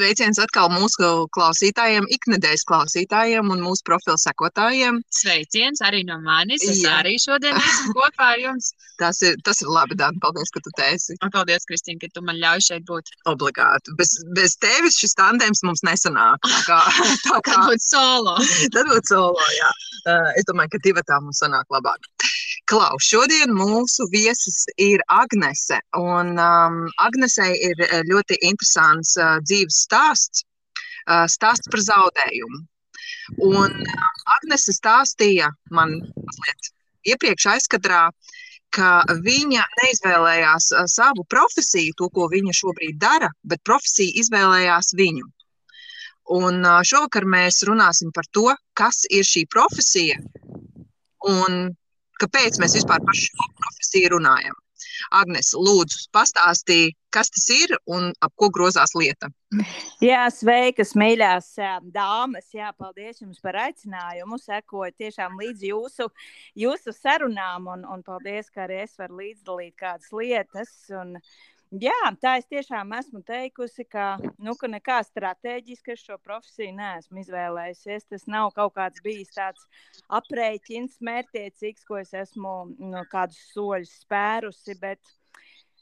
Sveiciens atkal mūsu klausītājiem, iknedēļas klausītājiem un mūsu profilu sekotājiem. Sveiciens arī no manis. Es Jā. arī šodien esmu kopā ar jums. Tas ir, tas ir labi, Dārn. Paldies, ka tu te esi. Un paldies, Kristīna, ka tu man ļauj šeit būt. Obligāti. Bez, bez tevis šis tandēms mums nesanāk. Tā kā, tā kā... Tad būtu solo. Tad būtu solo, jā. Uh, es domāju, ka divi tā mums sanāk labāk. Klaus, šodien mūsu viesis ir Agnese. Un um, Agnesei ir ļoti interesants uh, dzīves stāsts, stāsts par zaudējumu. Un Agnese stāstīja man mazliet iepriekš aizkadrā, ka viņa neizvēlējās savu profesiju, to, ko viņa šobrīd dara, bet profesija izvēlējās viņu. Un šovakar mēs runāsim par to, kas ir šī profesija un kāpēc mēs vispār par šo profesiju runājam. Agnes, lūdzu, pastāstīji, kas tas ir un ap ko grozās lieta. Jā, sveikas, mīļās dāmas. Jā, paldies jums par aicinājumu. Sekoju tiešām līdz jūsu, jūsu sarunām, un, un paldies, ka arī es varu līdzdalīt kādas lietas. Un, uh, Jā, tā es tiešām esmu teikusi, ka, nu, ka nekā strateģiski es šo profesiju neesmu izvēlējusies. Tas nav kaut kāds bijis tāds aprēķins, mērķiecīgs, ko es esmu nu, kādus soļus spērusi. Bet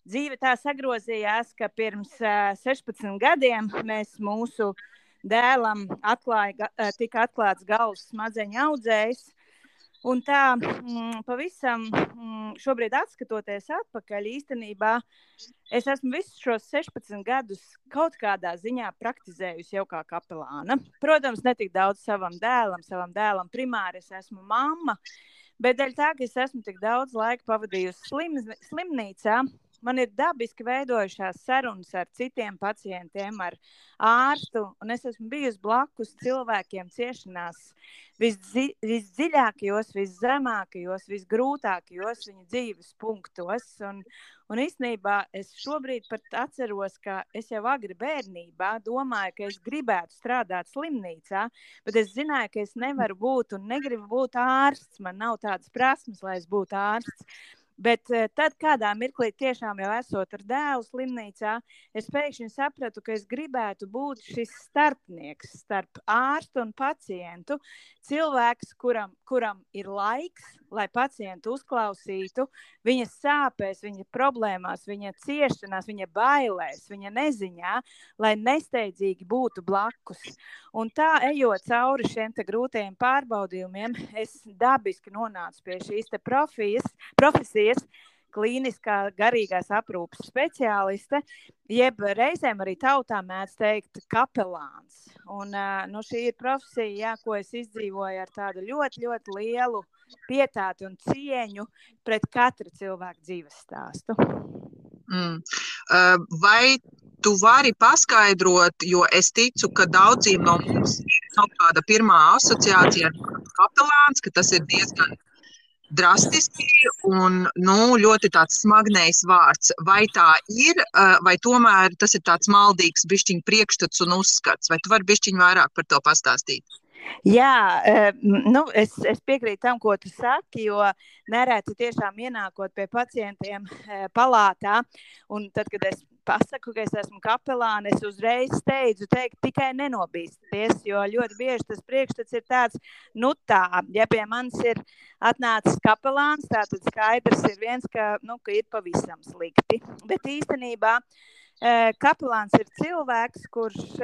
dzīve tā sagrozījās, ka pirms uh, 16 gadiem mēs mūsu dēlam atklāja, uh, tika atklāts galvas smadzeņu audzējs. Un tā mm, pavisam mm, šobrīd, skatoties atpakaļ, īstenībā es esmu visus šos 16 gadus kaut kādā ziņā praktizējusi jau kā kapelāna. Protams, ne tik daudz savam dēlam, savam dēlam primāri es esmu mamma, bet dēļ tā, ka es esmu tik daudz laika pavadījusi slim, slimnīcā, man ir dabiski veidojušās sarunas ar citiem pacientiem, ar ārstu, es esmu bijusi blakus cilvēkiem ciešanās visdzi, visdziļākajos, viszemākajos, visgrūtākajos viņa dzīves punktos. Un, un īstenībā es šobrīd pat atceros, ka es jau agri bērnībā domāju, ka es gribētu strādāt slimnīcā, bet es zināju, ka es nevaru būt un negribu būt ārsts. Man nav tādas prasmes, lai es būtu ārsts. Bet eh, tad, kādā mirklī, tiešām jau esot ar dēlu slimnīcā, es pēkšņi sapratu, ka es gribētu būt šis starpnieks starp ārstu un pacientu. Cilvēks, kuram, kuram ir laiks, lai pacientu uzklausītu viņa sāpēs, viņa problēmās, viņa ciešanās, viņa bailēs, viņa neziņā, lai nesteidzīgi būtu blakus. Un tā, ejot cauri šiem grūtajiem pārbaudījumiem, es dabiski nonācu pie šīs profesijas ir klīniskā garīgās aprūpes speciāliste, jeb reizēm arī tautā mēdz teikt kapelāns. Un, nu, šī ir profesija, jā, ko es izdzīvoju ar tādu ļoti, ļoti lielu pietāti un cieņu pret katru cilvēku dzīves stāstu. Mm. Vai tu vari paskaidrot, jo es ticu, ka daudziem no mums ir kaut kāda pirmā asociācija ar kapelāns, ka tas ir diezgan drastiski un nu, ļoti smagnējs vārds. Vai tā ir, vai tomēr tas ir tāds maldīgs bišķiņu priekšstats un uzskats, vai tu vari bišķiņu vairāk par to pastāstīt? Jā, nu, es, es piekrītu tam, ko tu saki, jo nereti tiešām ienākot pie pacientiem palātā, un tad, kad es pasaku, ka es esmu kapelāne, es uzreiz steidzu teikt, tikai nenobīsties, jo ļoti bieži tas priekšstats ir tāds, nu tā, ja pie manis ir atnācis kapelāns, tad skaidrs ir viens, ka, nu, ka ir pavisam slikti. Bet īstenībā kapelāns ir cilvēks, kurš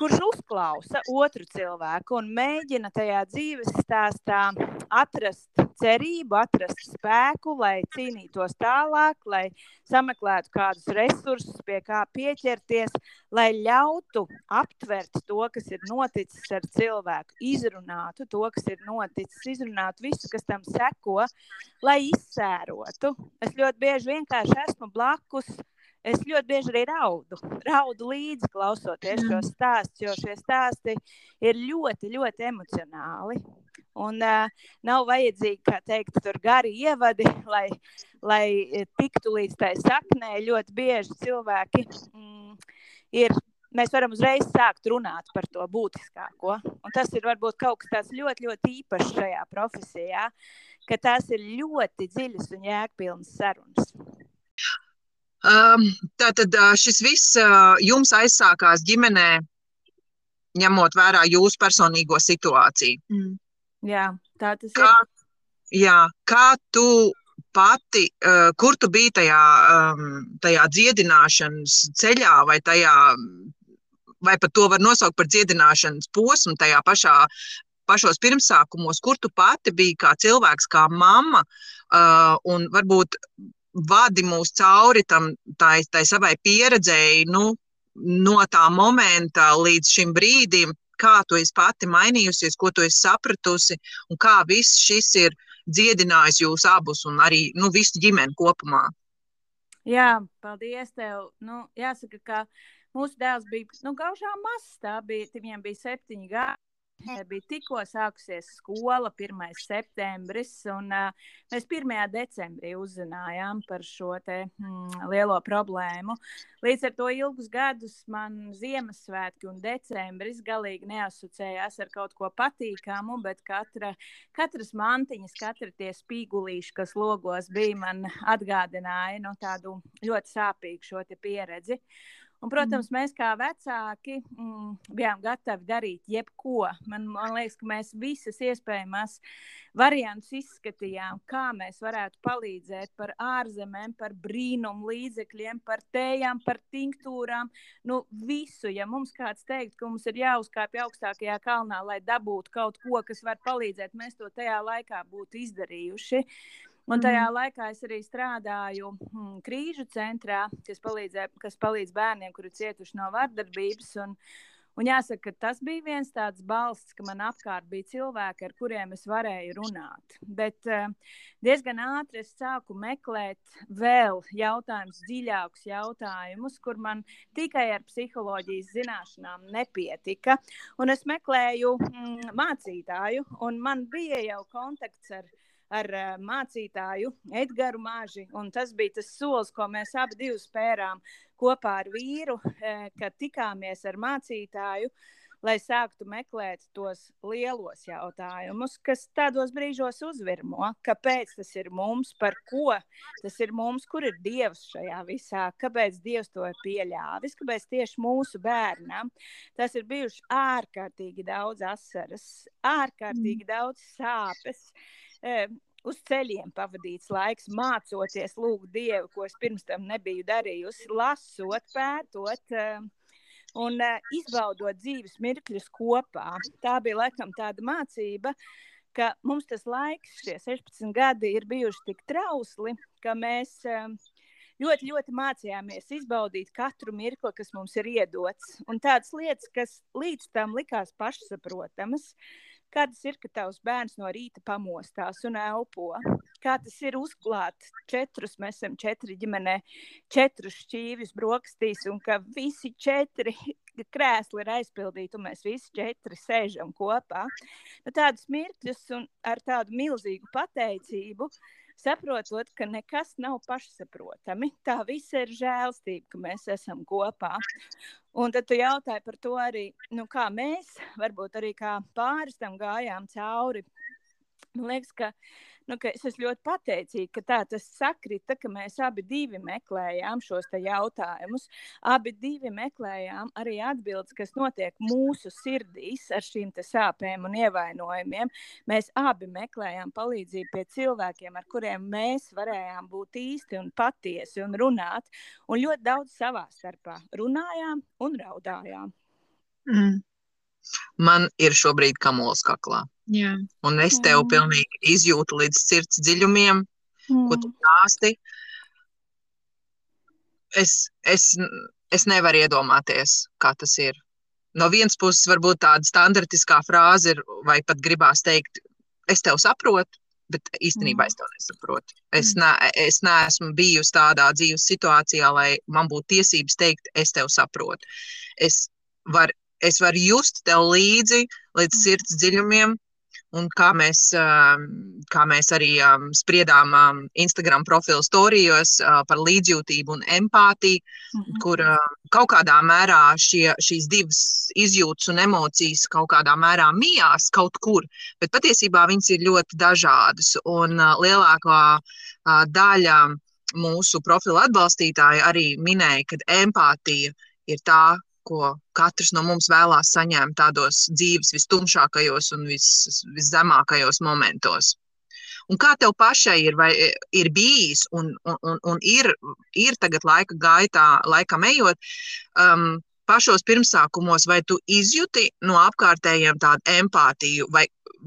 kurš uzklausa otru cilvēku un mēģina tajā dzīves stāstā atrast cerību, atrast spēku, lai cīnītos tālāk, lai sameklētu kādus resursus, pie kā pieķerties, lai ļautu aptvert to, kas ir noticis ar cilvēku, izrunātu to, kas ir noticis, izrunātu visu, kas tam seko, lai izsērotu. Es ļoti bieži vienkārši esmu blakus es ļoti bieži arī raudu. Raudu līdzi klausoties šo stāstu, jo šie stāsti ir ļoti, ļoti emocionāli. Un uh, nav vajadzīgi, kā teikt, tur gari ievadi, lai, lai tiktu līdz tai saknē. Ļoti bieži cilvēki mm, ir mēs varam uzreiz sākt runāt par to būtiskāko. Un tas ir varbūt kaut kas tāds ļoti, ļoti īpašs šajā profesijā, ka tās ir ļoti dziļas un jēgpilnas sarunas. Um, tātad šis viss uh, jums aizsākās ģimenē, ņemot vērā jūsu personīgo situāciju. Mm. Jā, tā tas kā, ir. Jā, kā tu pati, uh, kur tu biji tajā, um, tajā dziedināšanas ceļā vai tajā, vai pat to var nosaukt par dziedināšanas posmu tajā pašā pašos pirmsākumos, kur tu pati biji kā cilvēks, kā mamma, uh, un varbūt vadi mūs cauri tam, tai, tai savai pieredzēji, nu, no tā momenta līdz šim brīdim, kā tu esi pati mainījusies, ko tu esi sapratusi, un kā viss šis ir dziedinājis jūs abus un arī nu, visu ģimeni kopumā. Jā, paldies tev. Nu, jāsaka, ka mūsu dēls bija nu, gaužām mazs. Viņam bija septiņi gadi. Bija tikko sākusies skola, 1. septembris, un uh, mēs 1. decembrī uzzinājām par šo te, mm, lielo problēmu. Līdz ar to ilgus gadus man Ziemassvētki un decembris galīgi neasociējās ar kaut ko patīkamu, bet katra, katras mantiņas, katra tie spīgulīši, kas logos bija, man atgādināja nu, tādu ļoti sāpīgu šo pieredzi. Uh, Un, protams, mm. mēs kā vecāki mm, bijām gatavi darīt jebko. Man, man liekas, ka mēs visas iespējamās variantus izskatījām, kā mēs varētu palīdzēt par ārzemēm, par brīnumu līdzekļiem, par tējām, par tinktūrām. Nu, visu, ja mums kāds teikt, ka mums ir jāuzkāpj augstākajā kalnā, lai dabūtu kaut ko, kas var palīdzēt, mēs to tajā laikā būtu izdarījuši. Un tajā mm. laikā es arī strādāju mm, krīžu centrā, kas, kas palīdz bērniem, kuri cietuši no vardarbības. Un, un jāsaka, ka tas bija viens tāds balsts, ka man apkārt bija cilvēki, ar kuriem es varēju runāt. Bet uh, diezgan ātri es sāku meklēt vēl jautājumus, dziļākus jautājumus, kur man tikai ar psiholoģijas zināšanām nepietika. Un es meklēju mm, mācītāju, un man bija jau kontakts ar viņu ar uh, mācītāju Edgars Māži. Tas bija tas solis, ko mēs abi spērām kopā ar vīru, uh, kad tikāmies ar mācītāju. Lai sāktu meklēt tos lielos jautājumus, kas tādos brīžos uzvirmo, kāpēc tas ir mums, par ko tas ir mums, kur ir Dievs šajā visā, kāpēc Dievs to ir pieļāvis, kāpēc tieši mūsu bērnam tas ir bijuši ārkārtīgi daudz asaras, ārkārtīgi mm. daudz sāpes. Uh, uz ceļiem pavadīts laiks, mācoties lūgt Dievu, ko es pirms tam nebiju darījusi, lasot, pētot un izbaudot dzīves mirkļus kopā. Tā bija laikam tāda mācība, ka mums tas laiks, šie 16 gadi, ir bijuši tik trausli, ka mēs ļoti, ļoti mācījāmies izbaudīt katru mirkli, kas mums ir iedots. Un tādas lietas, kas līdz tam likās pašsaprotamas, uh, Kā tas ir, ka tavs bērns no rīta pamostās un elpo? Kā tas ir uzklāt četrus, mēs esam četri ģimenē, četrus šķīvis brokastīs, un ka visi četri krēsli ir aizpildīti, un mēs visi četri sēžam kopā. Nu, tādas mirkļus un ar tādu milzīgu pateicību saprotot, ka nekas nav pašsaprotami. Tā viss ir žēlstība, ka mēs esam kopā. Un tad tu jautāji par to arī, nu, kā mēs, varbūt arī kā pāris tam gājām cauri. Man liekas, ka nu, es esmu ļoti pateicīga, ka tā tas sakrita, ka mēs abi meklējām šos jautājumus. Abi meklējām arī atbildes, kas notiek mūsu sirdīs ar šīm sāpēm un ievainojumiem. Mēs abi meklējām palīdzību pie cilvēkiem, ar kuriem mēs varējām būt īsti un patiesi un runāt. Un ļoti daudz savā starpā runājām un raudājām. Mm. Man ir šobrīd kamols kaklā. Jā. Un es tev pilnīgi izjūtu līdz sirds dziļumiem, mm. ko tu stāsti. Es, es, es nevaru iedomāties, kā tas ir. No vienas puses, varbūt tāda standartiskā frāze ir, vai pat gribās teikt, es tev saprotu, bet īstenībā es to nesaprotu. Es, ne, es neesmu bijusi tādā dzīves situācijā, lai man būtu tiesības teikt, es tev saprotu. Es varu es varu just tev līdzi līdz mm. sirds dziļumiem. Un kā mēs, kā mēs arī spriedām Instagram profilu storijos par līdzjūtību un empātiju, -hmm. kur kaut kādā mērā šie, šīs divas izjūtas un emocijas kaut kādā mērā mijās kaut kur, bet patiesībā viņas ir ļoti dažādas. Un lielākā daļa mūsu profila atbalstītāji arī minēja, ka empātija ir tā, ko katrs no mums vēlās saņemt tādos dzīves vistumšākajos un vis, viszemākajos momentos. Un kā tev pašai ir, vai, ir bijis un, un, un, un ir, ir tagad laika gaitā, laikam ejot, um, pašos pirmsākumos, vai tu izjūti no apkārtējiem tādu empātiju, vai,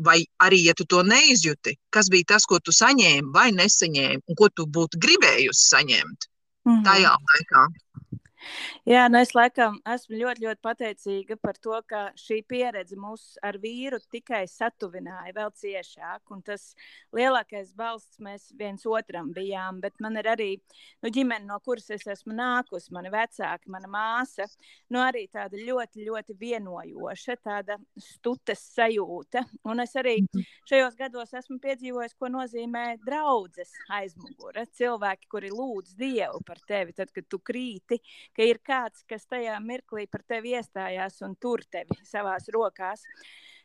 vai arī, ja tu to neizjūti, kas bija tas, ko tu saņēmi vai nesaņēmi, un ko tu būtu gribējusi saņemt mm -hmm. tajā laikā? Jā, nu es laikam esmu ļoti, ļoti pateicīga par to, ka šī pieredze mūs ar vīru tikai satuvināja vēl ciešāk. Tas lielākais balsts mēs viens otram bijām. Bet man ir arī nu, ģimene, no kuras es esmu nākusi, mani vecāki, mana māsa. Nu, arī tāda ļoti, ļoti vienojoša, tāda stutes sajūta. Un es arī šajos gados esmu piedzīvojis, ko nozīmē draudzes aizmugure. Cilvēki, kuri lūdz Dievu par tevi, tad, kad tu krīti ka ir kāds, kas tajā mirklī par tevi iestājās un tur tevi savās rokās.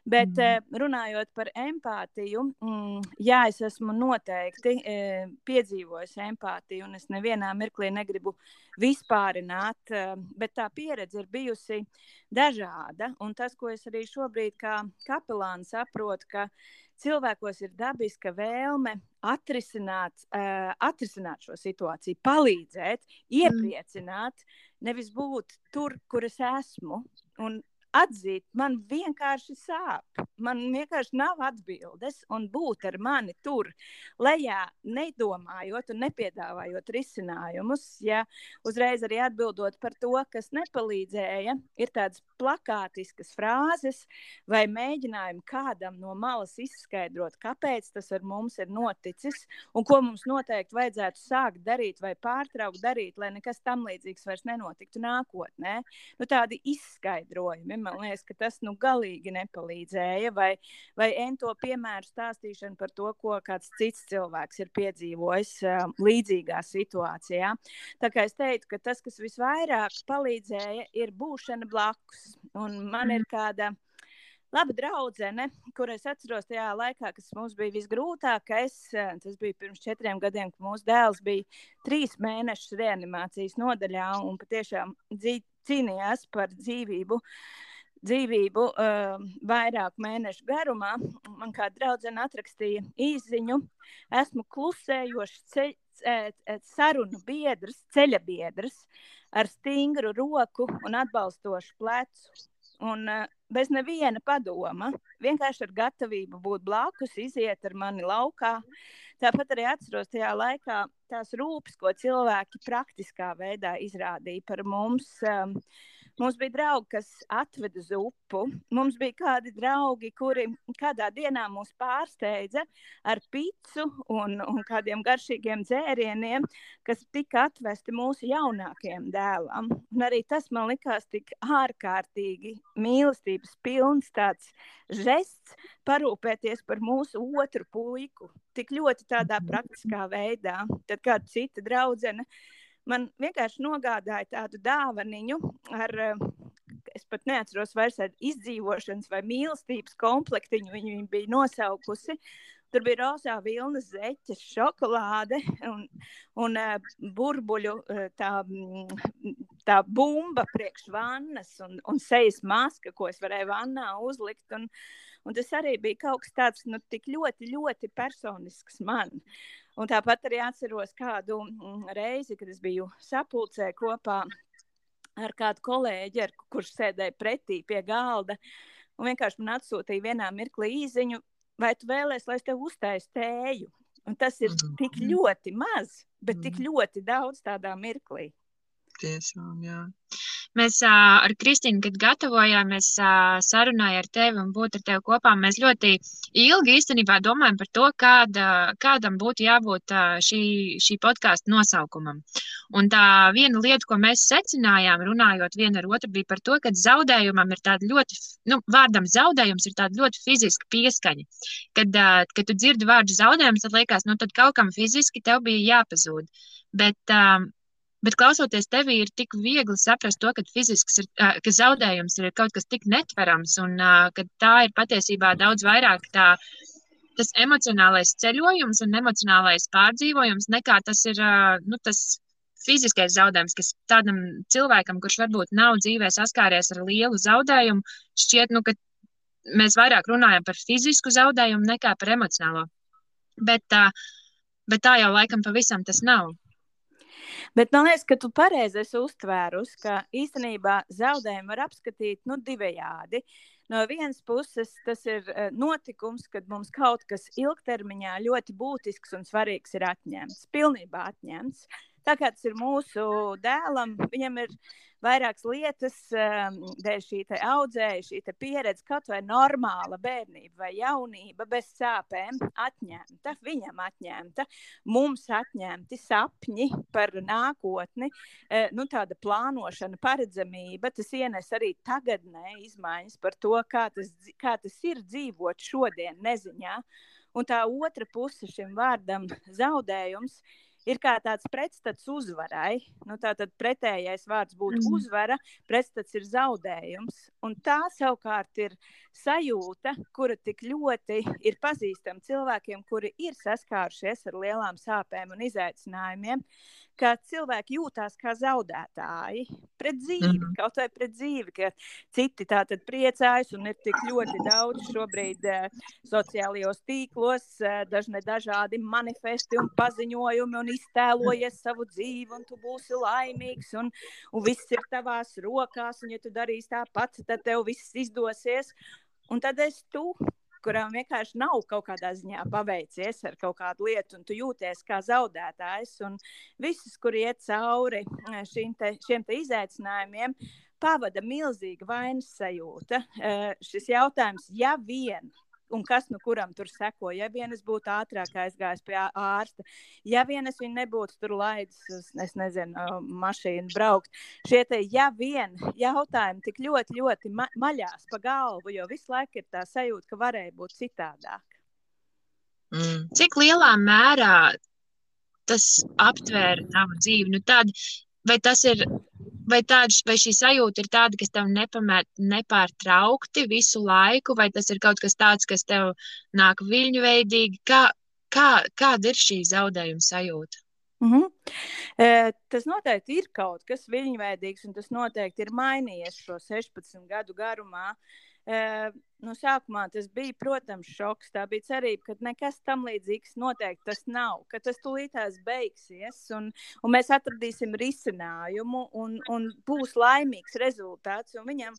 Bet mm. runājot par empātiju, mm, jā, es esmu noteikti e, piedzīvojis empātiju, un es nevienā mirklī negribu vispārināt, e, bet tā pieredze ir bijusi dažāda. Un tas, ko es arī šobrīd kā kapelāns saprotu, ka cilvēkos ir dabiska vēlme atrisināt, uh, atrisināt šo situāciju, palīdzēt, mm. iepriecināt, nevis būt tur, kur es esmu. Un atzīt, man vienkārši sāp. Man vienkārši nav atbildes, un būt ar mani tur lejā, nedomājot un nepiedāvājot risinājumus. Ja uzreiz arī atbildot par to, kas nepalīdzēja, ir tādas plakātiskas frāzes vai mēģinājumi kādam no malas izskaidrot, kāpēc tas ar mums ir noticis un ko mums noteikti vajadzētu sākt darīt vai pārtraukt darīt, lai nekas tam līdzīgs vairs nenotiktu nākotnē. Nu, tādi izskaidrojumi man liekas, ka tas nu galīgi nepalīdzēja. Vai, vai ento piemēru stāstīšana par to, ko kāds cits cilvēks ir piedzīvojis uh, līdzīgā situācijā. Tā kā es teiktu, ka tas, kas visvairāk palīdzēja, ir būšana blakus. Un man ir mhm. kāda laba draudzene, kur es atceros tajā laikā, kas mums bija visgrūtākais. Tas bija pirms četriem gadiem, kad mūsu dēls bija trīs mēnešus reanimācijas nodaļā un patiešām cīnījās par dzīvību dzīvību uh, vairāk mēnešu garumā. Man kā draudzene atrakstīja īziņu. Esmu klusējošs ceļ, sarunu biedrs, ceļa biedrs ar stingru roku un atbalstošu plecu. Un uh, bez neviena padoma, vienkārši ar gatavību būt blakus, iziet ar mani laukā. Tāpat arī atceros tajā laikā tās rūpes, ko cilvēki praktiskā veidā izrādīja par mums. Um, uh, Mums bija draugi, kas atveda uz upu. Mums bija kādi draugi, kuri kādā dienā mūs pārsteidza ar pitu un, un kādiem garšīgiem dzērieniem, kas tika atvesti mūsu jaunākajam dēlam. Un arī tas man likās tik ārkārtīgi mīlestības pilns tāds žests parūpēties par mūsu otru puiku. Tik ļoti tādā praktiskā veidā. Tad kāda cita draudzene man vienkārši nogādāja tādu dāvaniņu ar, eh, es pat neatceros vairs izdzīvošanas vai mīlestības komplektiņu, viņu bija nosaukusi. Tur bija rozā vilnas zeķes, šokolāde un, un uh, burbuļu uh, tā, tā bumba priekš vannas un, un sejas maska, ko es varēju vannā uzlikt. Un, un tas arī bija kaut kas tāds nu, tik ļoti, ļoti personisks man. Un tāpat arī atceros kādu mm, reizi, kad es biju sapulcē kopā ar kādu kolēģi, ar kurš sēdēja pretī pie galda. Un vienkārši man atsūtīja vienā mirklī īziņu, vai tu vēlēsies, lai es tev uztaisu tēju. Un tas ir mm. tik ļoti maz, bet tik mm. ļoti daudz tādā mirklī. Tiešām, jā. Mēs ar Kristīnu, kad gatavojāmies sarunai ar tevi un būt ar tevi kopā, mēs ļoti ilgi īstenībā domājam par to, kāda, kādam būtu jābūt šī, šī podkāstu nosaukumam. Un tā viena lieta, ko mēs secinājām, runājot viena ar otru, bija par to, ka zaudējumam ir tāda ļoti, nu, vārdam zaudējums ir tāda ļoti fiziska pieskaņa. Kad, kad tu dzirdi vārdu zaudējums, tad liekas, nu, tad kaut kam fiziski tev bija jāpazūd. Bet, um, Bet klausoties tevī, ir tik viegli saprast to, ka fizisks ir, ka zaudējums ir kaut kas tik netverams un ka tā ir patiesībā daudz vairāk tā tas emocionālais ceļojums un emocionālais pārdzīvojums, nekā tas ir nu, tas fiziskais zaudējums, kas tādam cilvēkam, kurš varbūt nav dzīvē saskāries ar lielu zaudējumu, šķiet, nu, ka mēs vairāk runājam par fizisku zaudējumu nekā par emocionālo. Bet, bet tā jau laikam pavisam tas nav. Bet man liekas, ka tu pareizi esi uztvērus, ka īstenībā zaudējumu var apskatīt nu, divējādi. No vienas puses, tas ir notikums, kad mums kaut kas ilgtermiņā ļoti būtisks un svarīgs ir atņemts, pilnībā atņemts. Tā kā tas ir mūsu dēlam, viņam ir vairākas lietas, um, dēļ šī audzēja, šī pieredze, kaut vai normāla bērnība vai jaunība bez sāpēm atņemta, viņam atņemta, mums atņemti sapņi par nākotni, e, nu, tāda plānošana, paredzamība, tas ienes arī tagadnē izmaiņas par to, kā tas, kā tas ir dzīvot šodien neziņā. Un tā otra puse šim vārdam zaudējums ir ir kā tāds pretstats uzvarai. Nu, Tātad pretējais vārds būtu mm. uzvara, pretstats ir zaudējums. Un tā savukārt ir sajūta, kura tik ļoti ir pazīstama cilvēkiem, kuri ir saskārušies ar lielām sāpēm un izaicinājumiem ka cilvēki jūtās kā zaudētāji pret dzīvi, mm. kaut vai pret dzīvi, ka citi tā tad priecājas un ir tik ļoti daudz šobrīd eh, sociālajos tīklos, eh, dažne dažādi manifesti un paziņojumi un iztēlojies savu dzīvi un tu būsi laimīgs un, un viss ir tavās rokās un ja tu darīsi tāpat, tad tev viss izdosies. Un tad es tu kurām vienkārši nav kaut kādā ziņā paveicies ar kaut kādu lietu, un tu jūties kā zaudētājs. Un visus, kur iet cauri eh, te, šiem te izaicinājumiem, pavada milzīga vainas sajūta. Uh, šis jautājums, ja vien un kas nu kuram tur seko. Ja vien es būtu ātrāk aizgājis pie ārsta, ja vien es viņu nebūtu tur laidis uz, es nezinu, mašīnu braukt. Šie te ja vien jautājumi tik ļoti, ļoti ma maļās pa galvu, jo visu laiku ir tā sajūta, ka varēja būt citādāk. Mm. Cik lielā mērā tas aptvēra tavu dzīvi? Nu, tad, vai tas ir vai, tāda, vai šī sajūta ir tāda, kas tev nepamēt, nepārtraukti visu laiku, vai tas ir kaut kas tāds, kas tev nāk viļņveidīgi? Kā, kā, kāda ir šī zaudējuma sajūta? Mm -hmm. e, tas noteikti ir kaut kas viļņveidīgs, un tas noteikti ir mainījies šo 16 gadu garumā. E, nu, sākumā tas bija, protams, šoks. Tā bija cerība, ka nekas tam līdzīgs noteikti tas nav, ka tas tūlītās beigsies un, un mēs atradīsim risinājumu un, un būs laimīgs rezultāts. Un viņam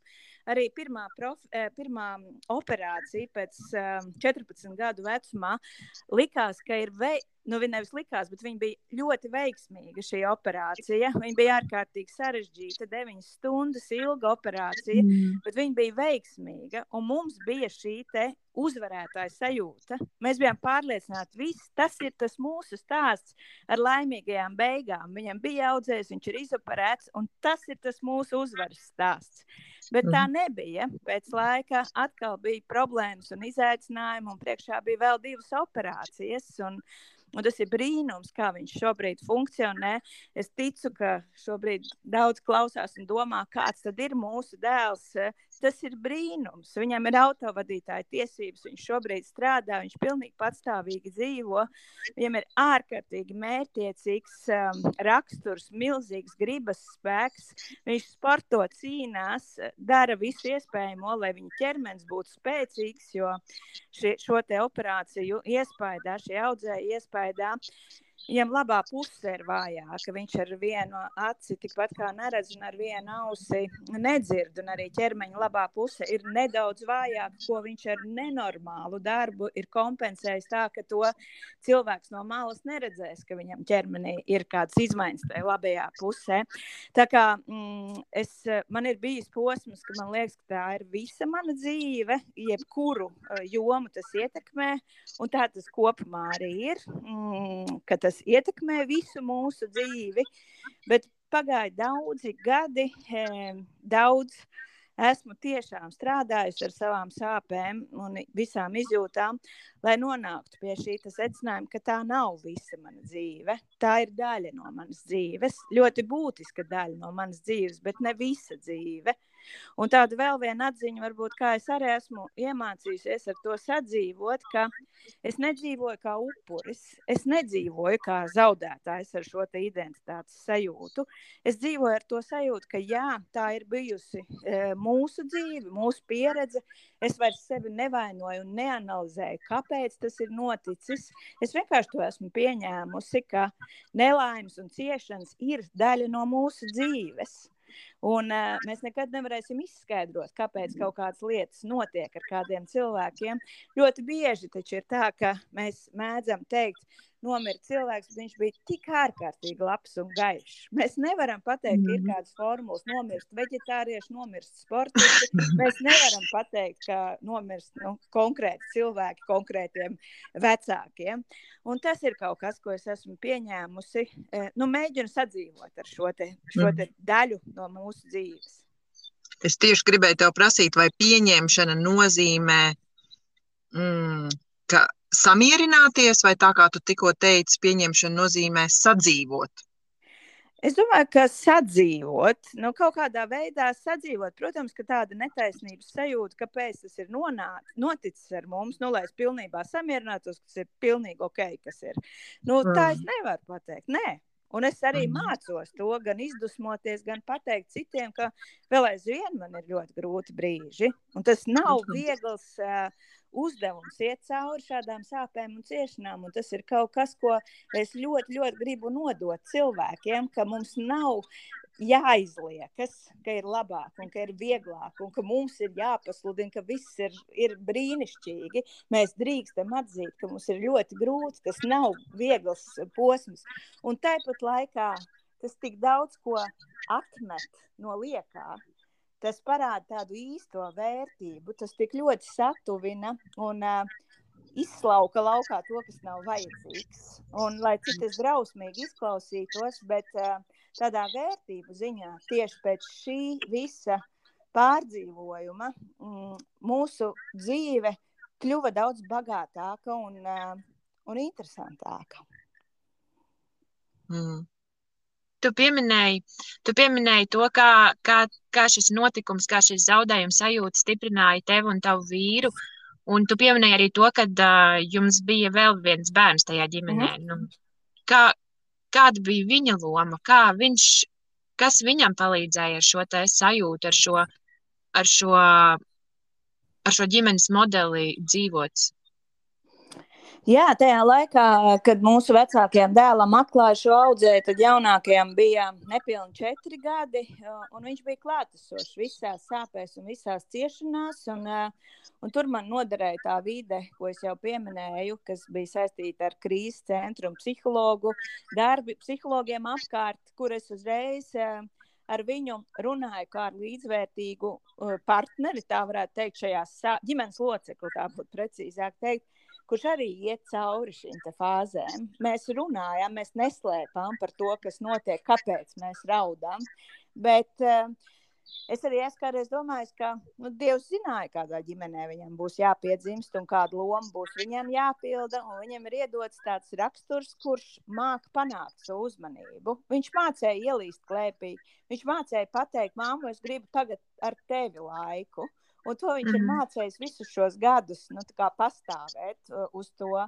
arī pirmā, prof, eh, pirmā operācija pēc 14 eh, gadu vecumā likās, ka ir veids nu, viņa nevis likās, bet viņa bija ļoti veiksmīga šī operācija. Viņa bija ārkārtīgi sarežģīta, 9 stundas ilga operācija, mm. bet viņa bija veiksmīga. Un mums bija šī uzvarētāja sajūta. Mēs bijām pārliecināti, ka tas ir tas mūsu stāsts ar laimīgajām beigām. Viņam bija audzējs, viņš ir izoperēts, un tas ir tas mūsu uzvaras stāsts. Bet tā mhm. nebija. Pēc laika atkal bija problēmas un izaicinājumi, un priekšā bija vēl divas operācijas. Un, Un tas ir brīnums, kā viņš šobrīd funkcionē. Es ticu, ka šobrīd daudz klausās un domā, kāds tad ir mūsu dēls. Tas ir brīnums. Viņam ir autovadītāja tiesības, viņš šobrīd strādā, viņš pilnīgi patstāvīgi dzīvo. Viņam ir ārkārtīgi mērķiecīgs um, raksturs, milzīgs gribas spēks. Viņš sporto, cīnās, dara visu iespējamo, lai viņa ķermenis būtu spēcīgs, jo šie, šo te operāciju iespējā, šie audzēji iespējā Viņam labā puse ir vājāka. Viņš ar vienu aci tikpat kā neredz, un ar vienu ausi nedzird. Arī ķermeņa labā puse ir nedaudz vājāka, ko viņš ar nenormālu darbu ir kompensējis tā, ka to cilvēks no malas neredzēs, ka viņam ķermenī ir kādas izmaiņas tajā labajā pusē. Tā kā mm, es, man ir bijis posms, ka man liekas, ka tā ir visa mana dzīve, jebkuru uh, jomu tas ietekmē, un tā tas kopumā arī ir. Mm, tas ietekmē visu mūsu dzīvi. Bet pagāja daudzi gadi, daudz esmu tiešām strādājusi ar savām sāpēm un visām izjūtām, lai nonāktu pie šī secinājuma, ka tā nav visa mana dzīve. Tā ir daļa no manas dzīves, ļoti būtiska daļa no manas dzīves, bet ne visa dzīve. Un tāda vēl viena atziņa, varbūt, kā es arī esmu iemācījusies ar to sadzīvot, ka es nedzīvoju kā upuris, es nedzīvoju kā zaudētājs ar šo identitātes sajūtu. Es dzīvoju ar to sajūtu, ka jā, tā ir bijusi e, mūsu dzīve, mūsu pieredze. Es vairs sevi nevainoju un neanalizēju, kāpēc tas ir noticis. Es vienkārši to esmu pieņēmusi, ka nelaimes un ciešanas ir daļa no mūsu dzīves. Un, uh, mēs nekad nevarēsim izskaidrot, kāpēc kaut kādas lietas notiek ar kādiem cilvēkiem. Ļoti bieži taču ir tā, ka mēs mēdzam teikt, nomira cilvēks, bet viņš bija tik ārkārtīgi labs un gaišs. Mēs nevaram pateikt, ka ir mhm. kādas formulas, nomirst vegetārieši, nomirst sportisti. Mēs nevaram pateikt, ka nomirst nu, konkrēti cilvēki konkrētiem vecākiem. Un tas ir kaut kas, ko es esmu pieņēmusi. E, nu, mēģinu sadzīvot ar šo, te, šo te mhm. daļu no mūsu dzīves. Es tieši gribēju te prasīt, vai pieņemšana nozīmē, mm, ka samierināties, vai tā kā tu tikko teici, pieņemšana nozīmē sadzīvot? Es domāju, ka sadzīvot, nu, kaut kādā veidā sadzīvot, protams, ka tāda netaisnības sajūta, kāpēc tas ir nonāc, noticis ar mums, nu, lai es pilnībā samierinātos, kas ir pilnīgi ok, kas ir. Nu, tā es mm. nevaru pateikt. Nē. Un es arī mm. mācos to, gan izdusmoties, gan pateikt citiem, ka vēl aizvien man ir ļoti grūti brīži. Un tas nav viegls. Uh, uzdevums iet cauri šādām sāpēm un ciešanām. Un tas ir kaut kas, ko es ļoti, ļoti gribu nodot cilvēkiem, ka mums nav jāizliekas, ka ir labāk un ka ir vieglāk un ka mums ir jāpasludina, ka viss ir, ir brīnišķīgi. Mēs drīkstam atzīt, ka mums ir ļoti grūti, tas nav viegls posms. Un tāpat laikā tas tik daudz ko atmet no liekā, tas parāda tādu īsto vērtību. Tas tik ļoti satuvina un uh, izslauka laukā to, kas nav vajadzīgs. Un, lai cik tas drausmīgi izklausītos, bet uh, tādā vērtību ziņā tieši pēc šī visa pārdzīvojuma mm, mūsu dzīve kļuva daudz bagātāka un, uh, un interesantāka. Mm tu pieminēji, tu pieminēji to, kā, kā, kā šis notikums, kā šis zaudējums sajūta stiprināja tevi un tavu vīru. Un tu pieminēji arī to, ka uh, jums bija vēl viens bērns tajā ģimenē. Mm. Nu, kā, kāda bija viņa loma? Kā viņš, kas viņam palīdzēja ar šo sajūtu, ar šo, ar šo, ar šo ģimenes modeli dzīvot? Jā, tajā laikā, kad mūsu vecākajam dēlam atklāja šo audzēju, tad jaunākajam bija nepilni četri gadi, un viņš bija klātesošs visās sāpēs un visās ciešanās. Un, un tur man noderēja tā vide, ko es jau pieminēju, kas bija saistīta ar krīzes centru un psihologu darbi, psihologiem apkārt, kur es uzreiz ar viņu runāju kā ar līdzvērtīgu partneri, tā varētu teikt, šajā ģimenes locekli, tā būtu precīzāk teikt kurš arī iet cauri šīm fāzēm. Mēs runājam, mēs neslēpām par to, kas notiek, kāpēc mēs raudām. Bet uh, es arī esmu kādreiz domājis, ka nu, Dievs zināja, kādā ģimenē viņam būs jāpiedzimst un kāda loma būs viņam jāpilda. Viņam ir iedots tāds raksturs, kurš māca panākt savu uzmanību. Viņš mācīja ielīst klēpī, viņš mācīja pateikt, māmu, es gribu tagad ar tevi laiku. Un to viņš ir mhm. mācījis visus šos gadus, nu, pastāvēt uh, uz to.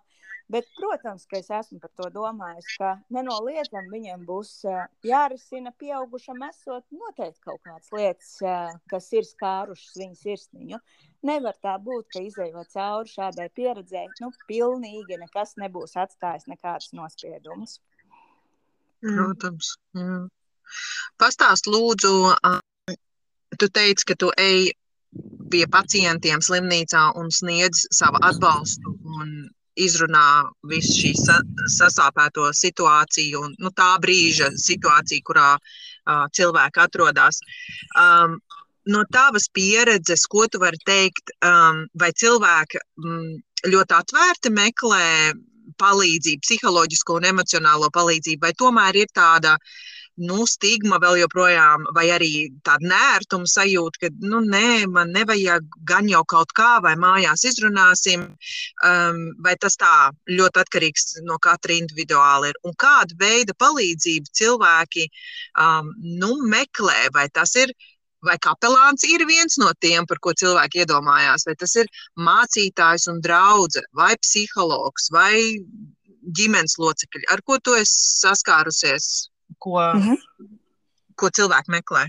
Bet, protams, ka es esmu par to domājis, ka nenoliedzami viņam būs uh, jārisina pieaugušam, esot noteikti kaut kādas lietas, uh, kas ir skārušas viņa sirsniņu. Nevar tā būt, ka izējot cauri šādai pieredzēji, nu, pilnīgi nekas nebūs atstājis nekādas nospiedumus. Mm. Protams. Jā. Pastāst, lūdzu, tu teici, ka tu ej pie pacientiem slimnīcā un sniedz savu atbalstu un izrunā visu šī sa sasāpēto situāciju un nu, tā brīža situāciju, kurā uh, cilvēki atrodas. Um, no tavas pieredzes, ko tu vari teikt, um, vai cilvēki um, ļoti atvērti meklē palīdzību, psiholoģisko un emocionālo palīdzību, vai tomēr ir tāda uh, nu, stigma vēl joprojām, vai arī tāda nērtuma sajūta, ka, nu, nē, man nevajag gan jau kaut kā, vai mājās izrunāsim, um, vai tas tā ļoti atkarīgs no katra individuāli ir. Un kāda veida palīdzību cilvēki um, nu, meklē, vai tas ir vai kapelāns ir viens no tiem, par ko cilvēki iedomājās, vai tas ir mācītājs un draudzene, vai psihologs, vai ģimenes locekļi, ar ko tu esi saskārusies, ko, mm -hmm. ko cilvēki meklē?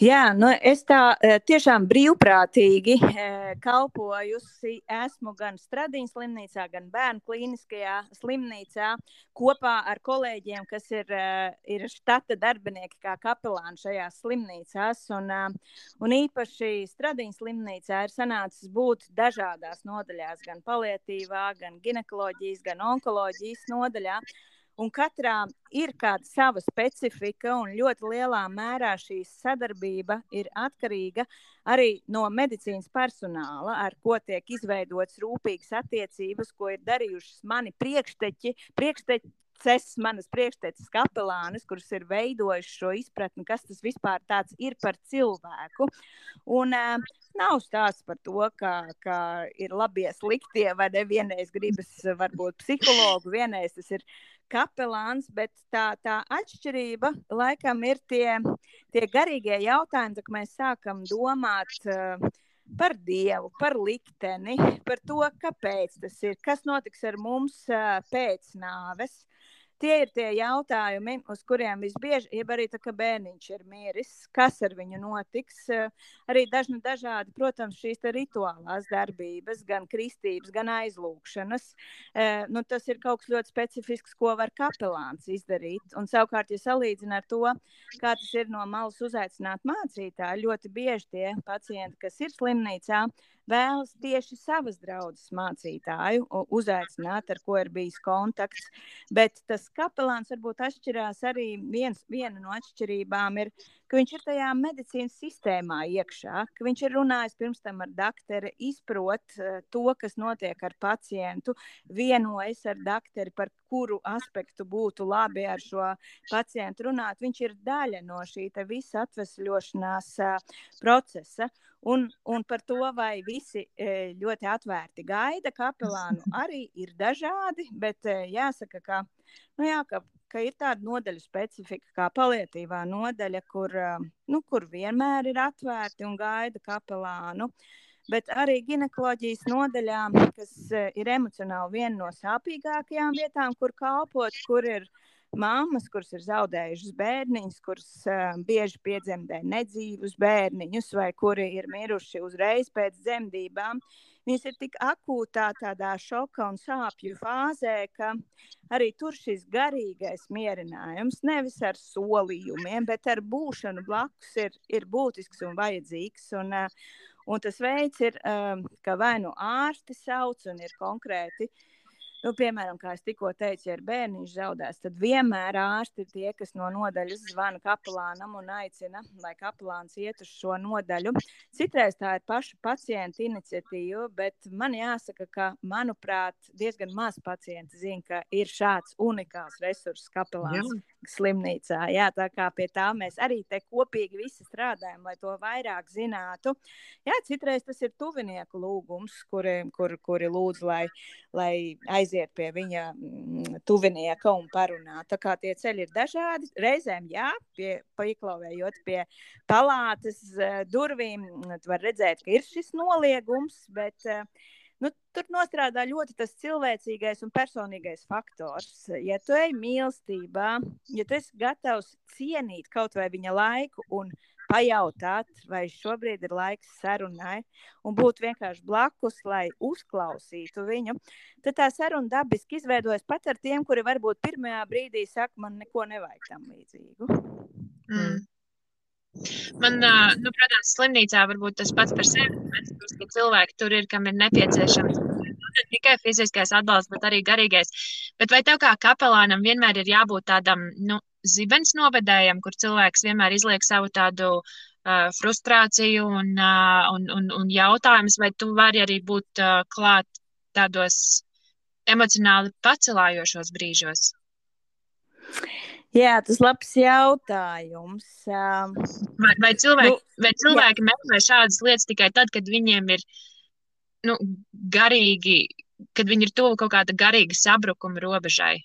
Jā, nu es tā eh, tiešām brīvprātīgi eh, kalpojusi. Esmu gan Stradīnas slimnīcā, gan Bērnu klīniskajā slimnīcā kopā ar kolēģiem, kas ir, eh, ir štata darbinieki kā kapelāni šajās slimnīcās. Un, un īpaši Stradīnas slimnīcā ir sanācis būt dažādās nodaļās, gan palietīvā, gan ginekoloģijas, gan onkoloģijas nodaļā. Un katrā ir kāda sava specifika, un ļoti lielā mērā šī sadarbība ir atkarīga arī no medicīnas personāla, ar ko tiek izveidotas rūpīgas attiecības, ko ir darījušas mani priekšteči, priekšteči Ces, manas priekšteces kapelānes, kuras ir veidojušas šo izpratni, kas tas vispār ir par cilvēku. Un, uh, nav stāsts par to, ka, ka ir labie, sliktie, vai ne vienreiz gribas, varbūt psihologu, vienreiz tas ir kapelāns, bet tā, tā atšķirība laikam ir tie, tie garīgie jautājumi, kad mēs sākam domāt. Uh, par dievu, par likteni, par to, kāpēc tas ir, kas notiks ar mums pēc nāves. Tie ir tie jautājumi, uz kuriem visbiežāk, ja arī tā, ka bērniņš ir miris, kas ar viņu notiks. Arī dažni dažādi, protams, šīs rituālās darbības, gan kristības, gan aizlūgšanas. Nu, tas ir kaut kas ļoti specifisks, ko var kapelāns izdarīt. Un savukārt, ja salīdzina ar to, kā tas ir no malas uzaicināt mācītāju, ļoti bieži tie pacienti, kas ir slimnīcā, vēlas tieši savas draudzes mācītāju uzaicināt, ar ko ir bijis kontakts. Bet tas kapelāns varbūt atšķirās arī viens, viena no atšķirībām ir, ka viņš ir tajā medicīnas sistēmā iekšā, ka viņš ir runājis pirms tam ar doktoru, izprot uh, to, kas notiek ar pacientu, vienojas ar doktoru, par kuru aspektu būtu labi ar šo pacientu runāt. Viņš ir daļa no šī visa atvesļošanās uh, procesa. Un, un par to, vai visi ļoti atvērti gaida kapelānu, arī ir dažādi. Bet jāsaka, ka, nu jā, ka, ka ir tāda nodaļa specifika, kā palietīvā nodaļa, kur, nu, kur vienmēr ir atvērti un gaida kapelānu. Bet arī ginekoloģijas nodaļā, kas ir emocionāli viena no sāpīgākajām vietām, kur kalpot, kur ir Māmas, kuras ir zaudējušas bērniņus, kuras uh, bieži piedzemdē nedzīvus bērniņus, vai kuri ir miruši uzreiz pēc dzemdībām, viņas ir tik akūtā tādā šoka un sāpju fāzē, ka arī tur šis garīgais mierinājums nevis ar solījumiem, bet ar būšanu blakus ir, ir būtisks un vajadzīgs. Un, uh, un tas veids ir, um, ka vai nu ārsti sauc un ir konkrēti Nu, piemēram, kā es tikko teicu, ja ir bērniņš zaudēts, tad vienmēr ārsti ir tie, kas no nodaļas zvana kapelānam un aicina, lai kapelāns iet uz šo nodaļu. Citreiz tā ir paša pacienta iniciatīva, bet man jāsaka, ka, manuprāt, diezgan maz pacienti zina, ka ir šāds unikāls resurss kapelāns. Jā slimnīcā. Jā, tā kā pie tā mēs arī te kopīgi visi strādājam, lai to vairāk zinātu. Jā, citreiz tas ir tuvinieku lūgums, kuri, kur, kuri lūdz, lai, lai aiziet pie viņa mm, tuvinieka un parunā. Tā kā tie ceļi ir dažādi. Reizēm, jā, pie, paiklauvējot pie palātas uh, durvīm, var redzēt, ka ir šis noliegums, bet uh, Nu, tur nostrādā ļoti tas cilvēcīgais un personīgais faktors. Ja tu ej mīlestībā, ja tu esi gatavs cienīt kaut vai viņa laiku un pajautāt, vai šobrīd ir laiks sarunai, un būt vienkārši blakus, lai uzklausītu viņu, tad tā saruna dabiski izveidojas pat ar tiem, kuri varbūt pirmajā brīdī saka, man neko nevajag tam līdzīgu. Mm. Man, nu, protams, slimnīcā varbūt tas pats par sevi, bet ka cilvēki tur ir, kam ir nepieciešams ne tikai fiziskais atbalsts, bet arī garīgais. Bet vai tev kā kapelānam vienmēr ir jābūt tādam nu, zibens novedējam, kur cilvēks vienmēr izliek savu tādu uh, frustrāciju un, uh, un, un, un jautājumus, vai tu vari arī būt uh, klāt tādos emocionāli pacelājošos brīžos? Jā, tas ir labs jautājums. Vai, vai cilvēki, nu, vai cilvēki meklē šādas lietas tikai tad, kad viņiem ir nu, garīgi, kad viņi ir tuvu kaut kāda garīga sabrukuma robežai?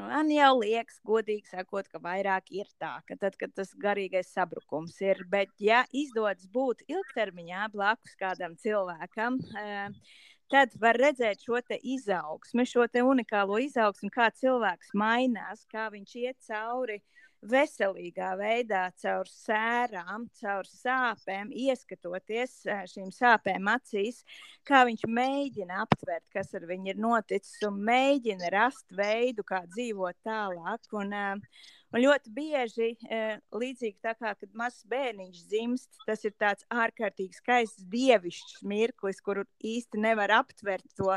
Man jau liekas, godīgi sakot, ka vairāk ir tā, ka tad, kad tas garīgais sabrukums ir, bet ja izdodas būt ilgtermiņā blakus kādam cilvēkam, tad var redzēt šo izaugsmu, šo unikālo izaugsmu, kā cilvēks mainās, kā viņš iet cauri veselīgā veidā, caur sērām, caur sāpēm, ieskatoties šīm sāpēm acīs, kā viņš mēģina aptvert, kas ar viņu ir noticis, un mēģina rast veidu, kā dzīvot tālāk. Un, uh, Un ļoti bieži, e, līdzīgi tā kā kad mazs bērniņš dzimst, tas ir tāds ārkārtīgi skaists dievišķs mirklis, kuru īsti nevar aptvert to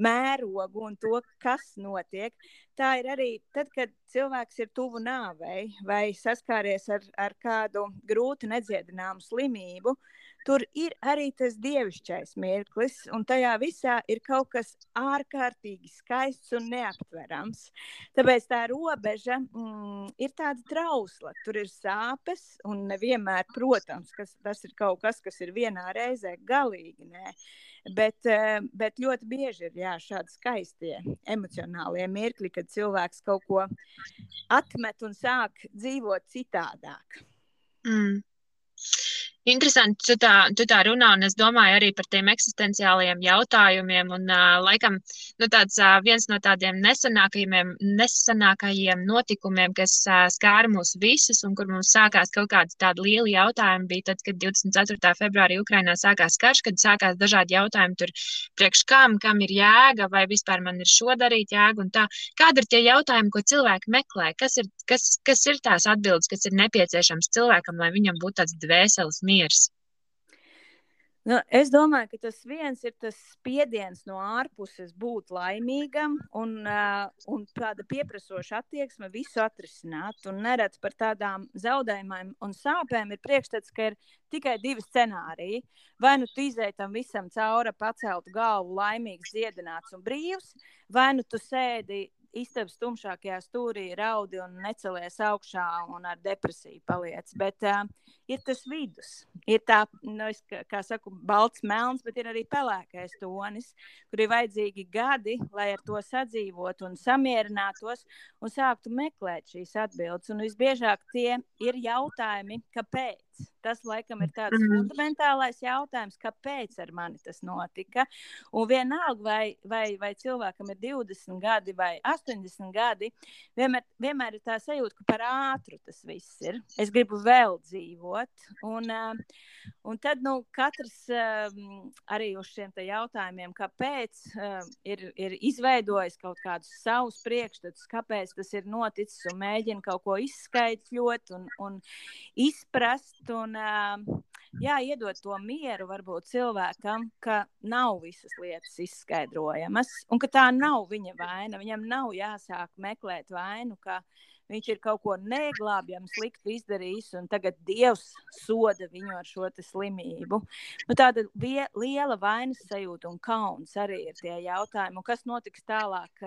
mērogu un to, kas notiek. Tā ir arī tad, kad cilvēks ir tuvu nāvei vai saskāries ar, ar kādu grūtu nedziedināmu slimību. Uh, tur ir arī tas dievišķais mirklis, un tajā visā ir kaut kas ārkārtīgi skaists un neaptverams. Tāpēc tā robeža mm, ir tāda trausla. Tur ir sāpes, un nevienmēr, protams, kas, tas ir kaut kas, kas ir vienā reizē galīgi. Nē. Bet, eh, bet ļoti bieži ir jā, šādi skaisti emocionālie mirkļi, kad cilvēks kaut ko atmet un sāk dzīvot citādāk. Mm. Interesanti, tu tā, tu tā runā, un es domāju arī par tiem eksistenciālajiem jautājumiem. Un, uh, laikam, nu, tāds, uh, viens no tādiem nesenākajiem, nesenākajiem notikumiem, kas uh, skāra mūs visus, un kur mums sākās kaut kādi tādi lieli jautājumi, bija tad, kad 24. februārī Ukrainā sākās karš, kad sākās dažādi jautājumi tur priekš kam, kam ir jēga, vai vispār man ir šo darīt jēga, un tā. Kādi ir tie jautājumi, ko cilvēki meklē? Kas ir, kas, kas ir tās atbildes, kas ir nepieciešams cilvēkam, lai viņam būtu tāds dvēseles mīlestības? Miers? Nu, es domāju, ka tas viens ir tas spiediens no ārpuses būt laimīgam un, uh, un tāda pieprasoša attieksme visu atrisināt. Un neredz par tādām zaudējumiem un sāpēm ir priekšstats, ka ir tikai divi scenāriji. Vai nu tu izēji tam visam cauri, paceltu galvu, laimīgs, dziedināts un brīvs, vai nu tu sēdi istabas tumšākajā stūrī raudi un necelies augšā un ar depresiju paliec. Bet uh, ir tas vidus. Ir tā, nu, es, kā, kā saku, balts melns, bet ir arī pelēkais tonis, kur ir vajadzīgi gadi, lai ar to sadzīvotu un samierinātos un sāktu meklēt šīs atbildes. Un visbiežāk tie ir jautājumi, kāpēc. Tas, laikam, ir tāds mm fundamentālais jautājums, kāpēc ar mani tas notika. Un vienalga, vai, vai, vai cilvēkam ir 20 gadi vai 80 gadi, vienmēr, vienmēr ir tā sajūta, ka par ātru tas viss ir. Es gribu vēl dzīvot. Un, un tad nu, katrs arī uz šiem jautājumiem, kāpēc ir, ir izveidojis kaut kādus savus priekšstats, kāpēc tas ir noticis un mēģina kaut ko izskaidrot un, un izprast saprast un jā, iedot to mieru varbūt cilvēkam, ka nav visas lietas izskaidrojamas un ka tā nav viņa vaina. Viņam nav jāsāk meklēt vainu, ka viņš ir kaut ko neglābjami sliktu izdarījis, un tagad Dievs soda viņu ar šo slimību. Nu, tāda liela vainas sajūta un kauns arī ir tie jautājumi, un kas notiks tālāk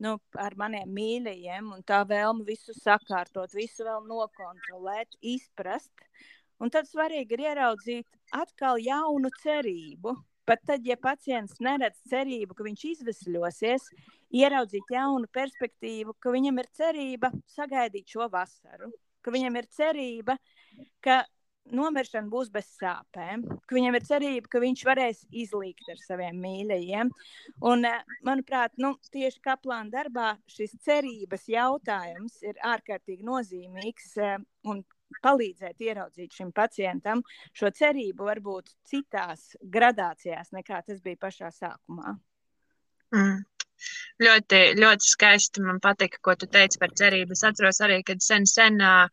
nu, ar maniem mīļajiem, un tā vēlme visu sakārtot, visu vēl nokontrolēt, izprast. Un tad svarīgi ir ieraudzīt atkal jaunu cerību. Pat tad, ja pacients neredz cerību, ka viņš izvesļosies, ieraudzīt jaunu perspektīvu, ka viņam ir cerība sagaidīt šo vasaru, ka viņam ir cerība, ka nomiršana būs bez sāpēm, ka viņam ir cerība, ka viņš varēs izlīgt ar saviem mīļajiem. Un, eh, manuprāt, nu, tieši kaplāna darbā šis cerības jautājums ir ārkārtīgi nozīmīgs eh, un palīdzēt ieraudzīt šim pacientam šo cerību varbūt citās gradācijās nekā tas bija pašā sākumā. Mm. Ļoti, ļoti skaisti man patika, ko tu teici par cerību. Es atceros arī, kad sen, sen uh,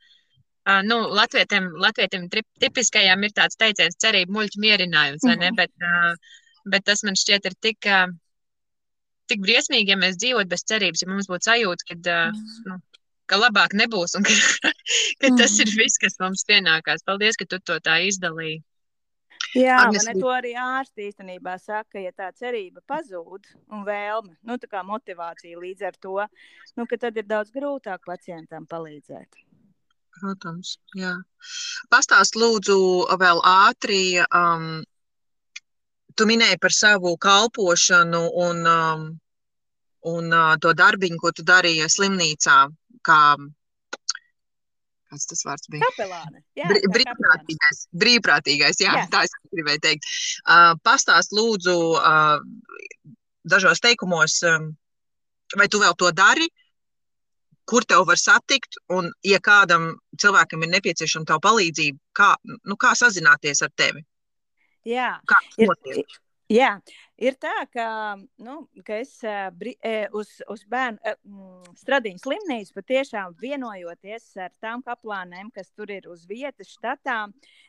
nu, latvietiem, latvietiem tipiskajām ir tāds teiciens cerība muļķi mierinājums, vai ne? Mm -hmm. bet, uh, bet tas man šķiet ir tik, uh, tik briesmīgi, ja mēs dzīvot bez cerības, ja mums būtu sajūta, ka uh, nu, ka labāk nebūs un ka, ka tas ir mm. viss, kas mums pienākās. Paldies, ka tu to tā izdalīji. Jā, Agnes... man to arī ārsti īstenībā saka, ja tā cerība pazūd un vēlme, nu tā kā motivācija līdz ar to, nu ka tad ir daudz grūtāk pacientam palīdzēt. Protams, jā. Pastāst lūdzu vēl ātri, um, tu minēji par savu kalpošanu un um, un uh, to darbiņu, ko tu darīji slimnīcā, kā kāds tas vārds bija? Kapelāne. Jā, Br brīvprātīgais, brīvprātīgais, jā, Jā. tā es gribēju teikt. Uh, pastāst lūdzu uh, dažos teikumos, um, vai tu vēl to dari, kur tev var satikt, un ja kādam cilvēkam ir nepieciešama tava palīdzība, kā, nu, kā sazināties ar tevi? Jā, Kā tas notiek? jā, ir tā, ka, nu, ka es bri- uz, uz bērnu mm, stradiņu slimnīcu patiešām vienojoties ar tām kaplānēm, kas tur ir uz vietas štatā,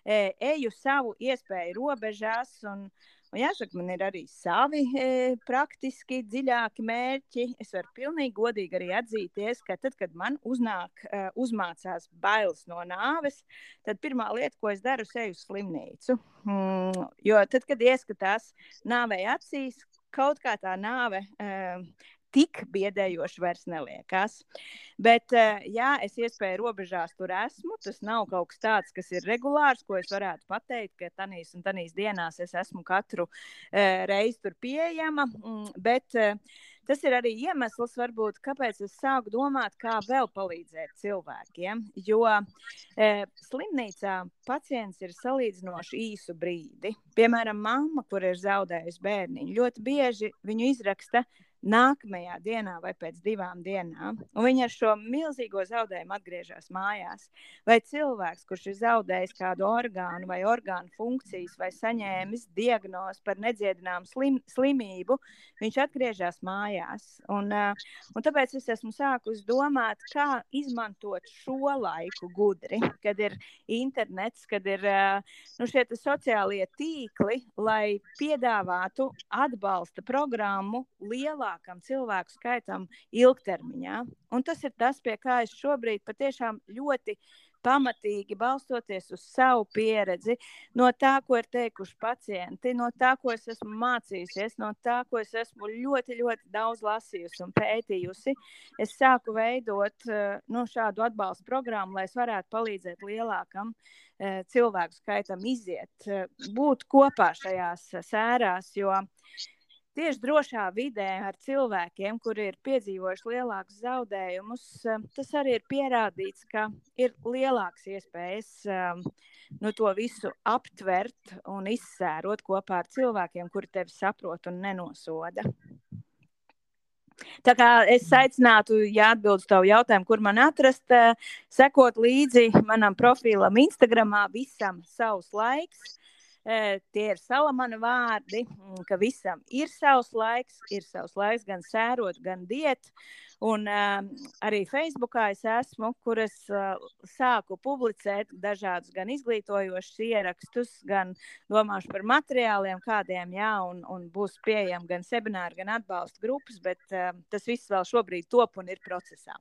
eju savu iespēju robežās un, Un jāsaka, man ir arī savi e, praktiski dziļāki mērķi. Es varu pilnīgi godīgi arī atzīties, ka tad, kad man uznāk, e, uzmācās bailes no nāves, tad pirmā lieta, ko es daru, ir eju uz slimnīcu. Mm, jo tad, kad ieskatās nāvei acīs, kaut kā tā nāve. E, Tik biedējoši vairs neliekas. Bet, eh, jā, es iespēju robežās tur esmu. Tas nav kaut kas tāds, kas ir regulārs, ko es varētu pateikt, ka tanīs un tanīs dienās es esmu katru uh, reizi tur pieejama. Mm, bet uh, tas ir arī iemesls, varbūt, kāpēc es sāku domāt, kā vēl palīdzēt cilvēkiem. Jo uh, slimnīcā pacients ir salīdzinoši īsu brīdi. Piemēram, mamma, kur ir zaudējusi bērniņu, ļoti bieži viņu izraksta nākamajā dienā vai pēc divām dienām, un viņi ar šo milzīgo zaudējumu atgriežas mājās. Vai cilvēks, kurš ir zaudējis kādu orgānu vai orgānu funkcijas, vai saņēmis diagnozi par nedziedināmu slim, slimību, viņš atgriežas mājās. Un, un tāpēc es esmu sākus domāt, kā izmantot šo laiku gudri, kad ir internets, kad ir nu, šie sociālie tīkli, lai piedāvātu atbalsta programmu lielākam cilvēku skaitam ilgtermiņā. Un tas ir tas, pie kā es šobrīd patiešām ļoti pamatīgi balstoties uz savu pieredzi, no tā, ko ir teikuši pacienti, no tā, ko es esmu mācījusies, no tā, ko es esmu ļoti, ļoti daudz lasījusi un pētījusi. Es sāku veidot nu, šādu atbalstu programmu, lai es varētu palīdzēt lielākam uh, cilvēku skaitam iziet, uh, būt kopā šajās sērās, jo tieši drošā vidē ar cilvēkiem, kuri ir piedzīvojuši lielākus zaudējumus, tas arī ir pierādīts, ka ir lielāks iespējas um, nu, to visu aptvert un izsērot kopā ar cilvēkiem, kuri tevi saprot un nenosoda. Tā kā es aicinātu, ja atbildētu uz tavu jautājumu, kur man atrast, sekot līdzi manam profilam Instagram, visam savs laiks. Tie ir salamana vārdi, ka visam ir savs laiks, ir savs laiks gan sērot, gan diet. Un arī Facebookā es esmu, kur es sāku publicēt dažādus gan izglītojošus ierakstus, gan domāšu par materiāliem, kādiem jā, un, un būs pieejami gan semināri, gan atbalsta grupas, bet tas viss vēl šobrīd top un ir procesā.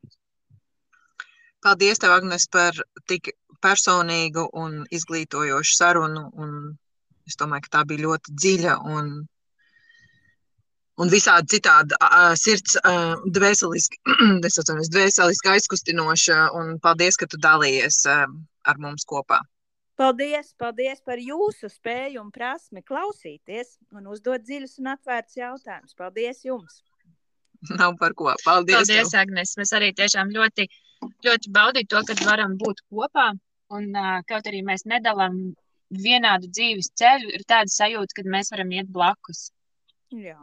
Paldies, tev, Agnes, par tik personīgu un izglītojošu sarunu. Un es domāju, ka tā bija ļoti dziļa un un visādi citādi uh, sirds uh, dvēseliski, es atceros, dvēseliski aizkustinoša, un paldies, ka tu dalījies uh, ar mums kopā. Paldies, paldies par jūsu spēju un prasmi klausīties un uzdot dziļus un atvērtus jautājumus. Paldies jums! Nav par ko. Paldies! Paldies, tev. Agnes! Mēs arī tiešām ļoti, ļoti baudītu to, ka varam būt kopā, un uh, kaut arī mēs nedalām vienādu dzīves ceļu, ir tāda sajūta, ka mēs varam iet blakus. Jā.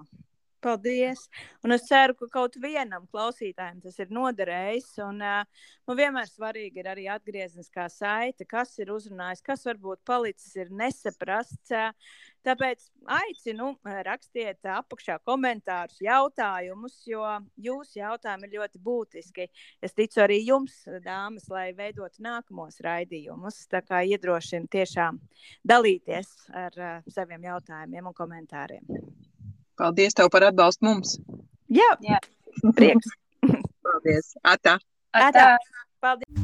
Paldies! Un es ceru, ka kaut vienam klausītājam tas ir noderējis. Un, uh, man vienmēr svarīgi ir arī atgriezniskā saite, kas ir uzrunājis, kas varbūt palicis ir nesaprasts. Tāpēc aicinu rakstiet apakšā komentārus, jautājumus, jo jūsu jautājumi ir ļoti būtiski. Es ticu arī jums, dāmas, lai veidotu nākamos raidījumus. Tā kā iedrošinu tiešām dalīties ar uh, saviem jautājumiem un komentāriem. Paldies tev par atbalstu mums. Jā, Jā. prieks. Paldies. Atā. Atā. Atā.